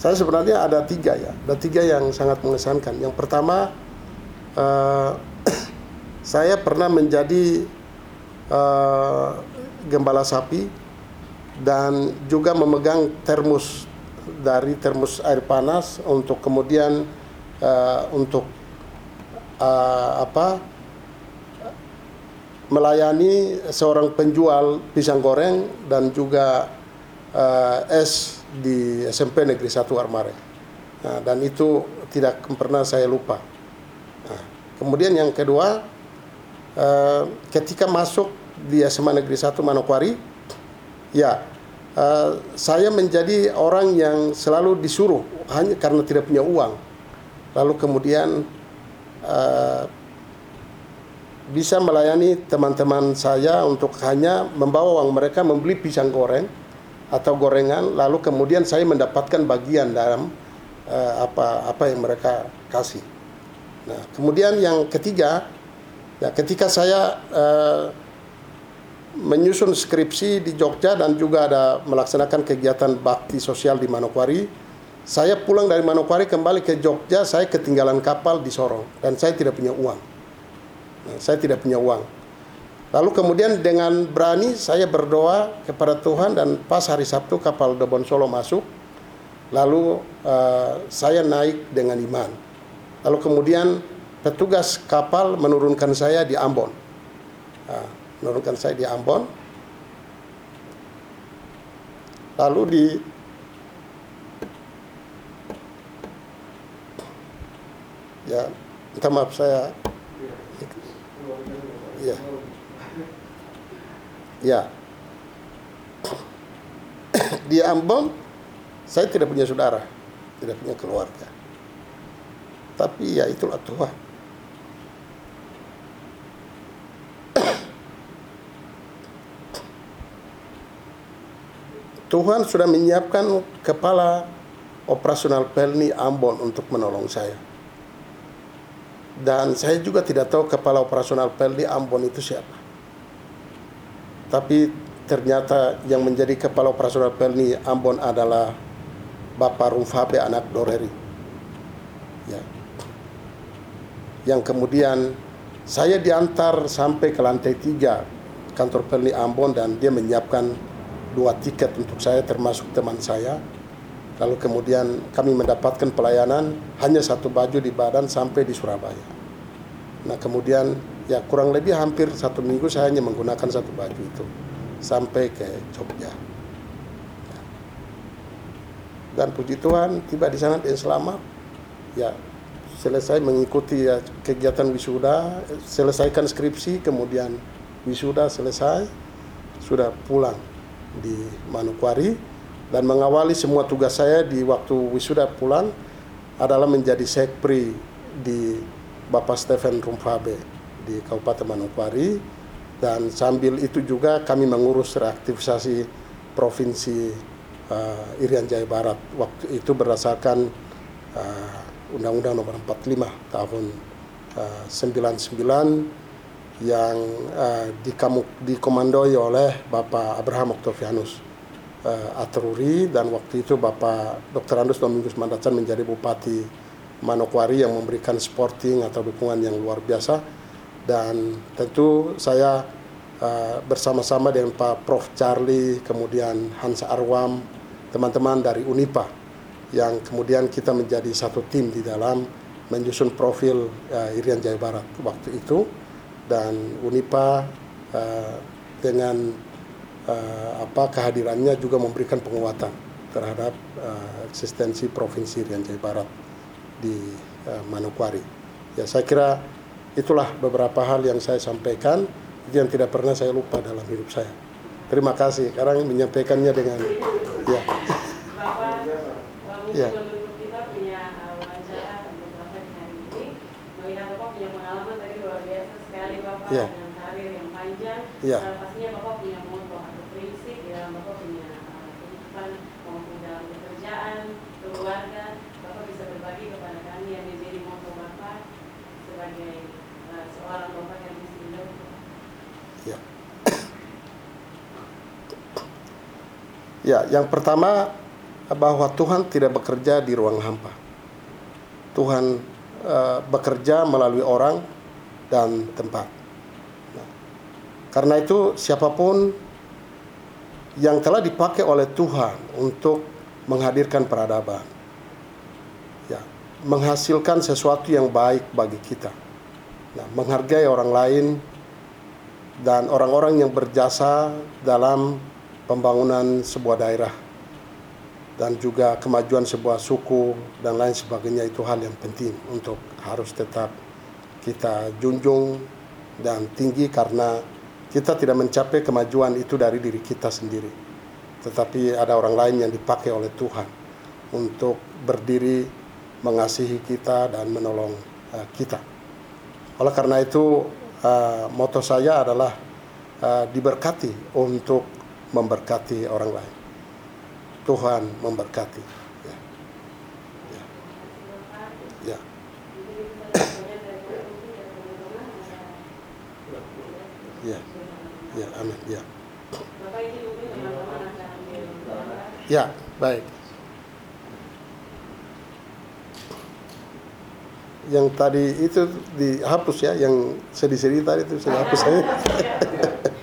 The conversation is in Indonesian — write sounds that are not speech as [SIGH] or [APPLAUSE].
saya sebenarnya ada tiga ya, ada tiga yang sangat mengesankan. Yang pertama, uh, [CLEARS THROAT] saya pernah menjadi uh, gembala sapi dan juga memegang termos dari termos air panas untuk kemudian uh, untuk uh, apa melayani seorang penjual pisang goreng dan juga uh, es di SMP Negeri 1 Armare. Nah, dan itu tidak pernah saya lupa. Nah, kemudian yang kedua, uh, ketika masuk di SMA Negeri 1 Manokwari, ya uh, saya menjadi orang yang selalu disuruh hanya karena tidak punya uang. Lalu kemudian uh, bisa melayani teman-teman saya untuk hanya membawa uang mereka membeli pisang goreng atau gorengan lalu kemudian saya mendapatkan bagian dalam uh, apa apa yang mereka kasih. Nah, kemudian yang ketiga ya ketika saya uh, menyusun skripsi di Jogja dan juga ada melaksanakan kegiatan bakti sosial di Manokwari, saya pulang dari Manokwari kembali ke Jogja, saya ketinggalan kapal di Sorong dan saya tidak punya uang. Nah, saya tidak punya uang. Lalu kemudian dengan berani saya berdoa kepada Tuhan dan pas hari Sabtu kapal Dobon Solo masuk. Lalu uh, saya naik dengan iman. Lalu kemudian petugas kapal menurunkan saya di Ambon. Uh, menurunkan saya di Ambon. Lalu di ya minta maaf saya Ya. Ya. Di Ambon saya tidak punya saudara, tidak punya keluarga. Tapi ya itulah Tuhan. Tuhan sudah menyiapkan kepala operasional Pelni Ambon untuk menolong saya dan saya juga tidak tahu kepala operasional Peldi Ambon itu siapa. Tapi ternyata yang menjadi kepala operasional Pelni Ambon adalah Bapak Rumfabe anak Doreri. Ya. Yang kemudian saya diantar sampai ke lantai tiga kantor Pelni Ambon dan dia menyiapkan dua tiket untuk saya termasuk teman saya Lalu kemudian kami mendapatkan pelayanan hanya satu baju di badan sampai di Surabaya. Nah kemudian ya kurang lebih hampir satu minggu saya hanya menggunakan satu baju itu sampai ke Jogja. Dan puji Tuhan tiba di sana dan selamat. Ya selesai mengikuti ya, kegiatan wisuda, selesaikan skripsi, kemudian wisuda selesai, sudah pulang di Manokwari dan mengawali semua tugas saya di waktu wisuda pulang adalah menjadi sekpri di Bapak Stephen Rumfabe di Kabupaten Manokwari. Dan sambil itu juga kami mengurus reaktivisasi provinsi uh, Irian Jaya Barat. Waktu itu berdasarkan uh, Undang-Undang Nomor 45 tahun uh, 99 yang uh, dikomandoi oleh Bapak Abraham Octavianus uh, Atruri. Dan waktu itu Bapak Dr. Andus Domingus Mandacan menjadi Bupati Manokwari yang memberikan sporting atau dukungan yang luar biasa dan tentu saya uh, bersama-sama dengan Pak Prof Charlie kemudian Hans Arwam teman-teman dari Unipa yang kemudian kita menjadi satu tim di dalam menyusun profil uh, Irian Jaya Barat waktu itu dan Unipa uh, dengan uh, apa kehadirannya juga memberikan penguatan terhadap uh, eksistensi provinsi Riau Jaya Barat di uh, Manokwari. Ya saya kira itulah beberapa hal yang saya sampaikan yang tidak pernah saya lupa dalam hidup saya. Terima kasih. Sekarang menyampaikannya dengan ya. Bapak, ya. kita punya wawancara beberapa di hari ini. Melihat Bapak punya pengalaman tadi luar biasa sekali Bapak Ya. dengan karir yang panjang. Ya. Uh, pastinya Bapak punya moto atau prinsip di dalam Bapak punya uh, kehidupan maupun dalam pekerjaan, keluarga. Bapak bisa berbagi kepada kami yang menjadi moto Bapak sebagai uh, seorang Bapak yang bisa Ya. Ya, yang pertama bahwa Tuhan tidak bekerja di ruang hampa. Tuhan uh, bekerja melalui orang dan tempat. Nah, karena itu siapa pun yang telah dipakai oleh Tuhan untuk menghadirkan peradaban, ya, menghasilkan sesuatu yang baik bagi kita, nah, menghargai orang lain dan orang-orang yang berjasa dalam pembangunan sebuah daerah dan juga kemajuan sebuah suku dan lain sebagainya itu hal yang penting untuk harus tetap kita junjung dan tinggi karena kita tidak mencapai kemajuan itu dari diri kita sendiri. Tetapi ada orang lain yang dipakai oleh Tuhan untuk berdiri mengasihi kita dan menolong uh, kita. Oleh karena itu uh, moto saya adalah uh, diberkati untuk memberkati orang lain Tuhan memberkati. Ya. Ya. ya. Ya. Ya, amin. Ya. Ya, baik. Yang tadi itu dihapus ya, yang sedih-sedih tadi itu saya hapus saya. [LAUGHS] [LAUGHS]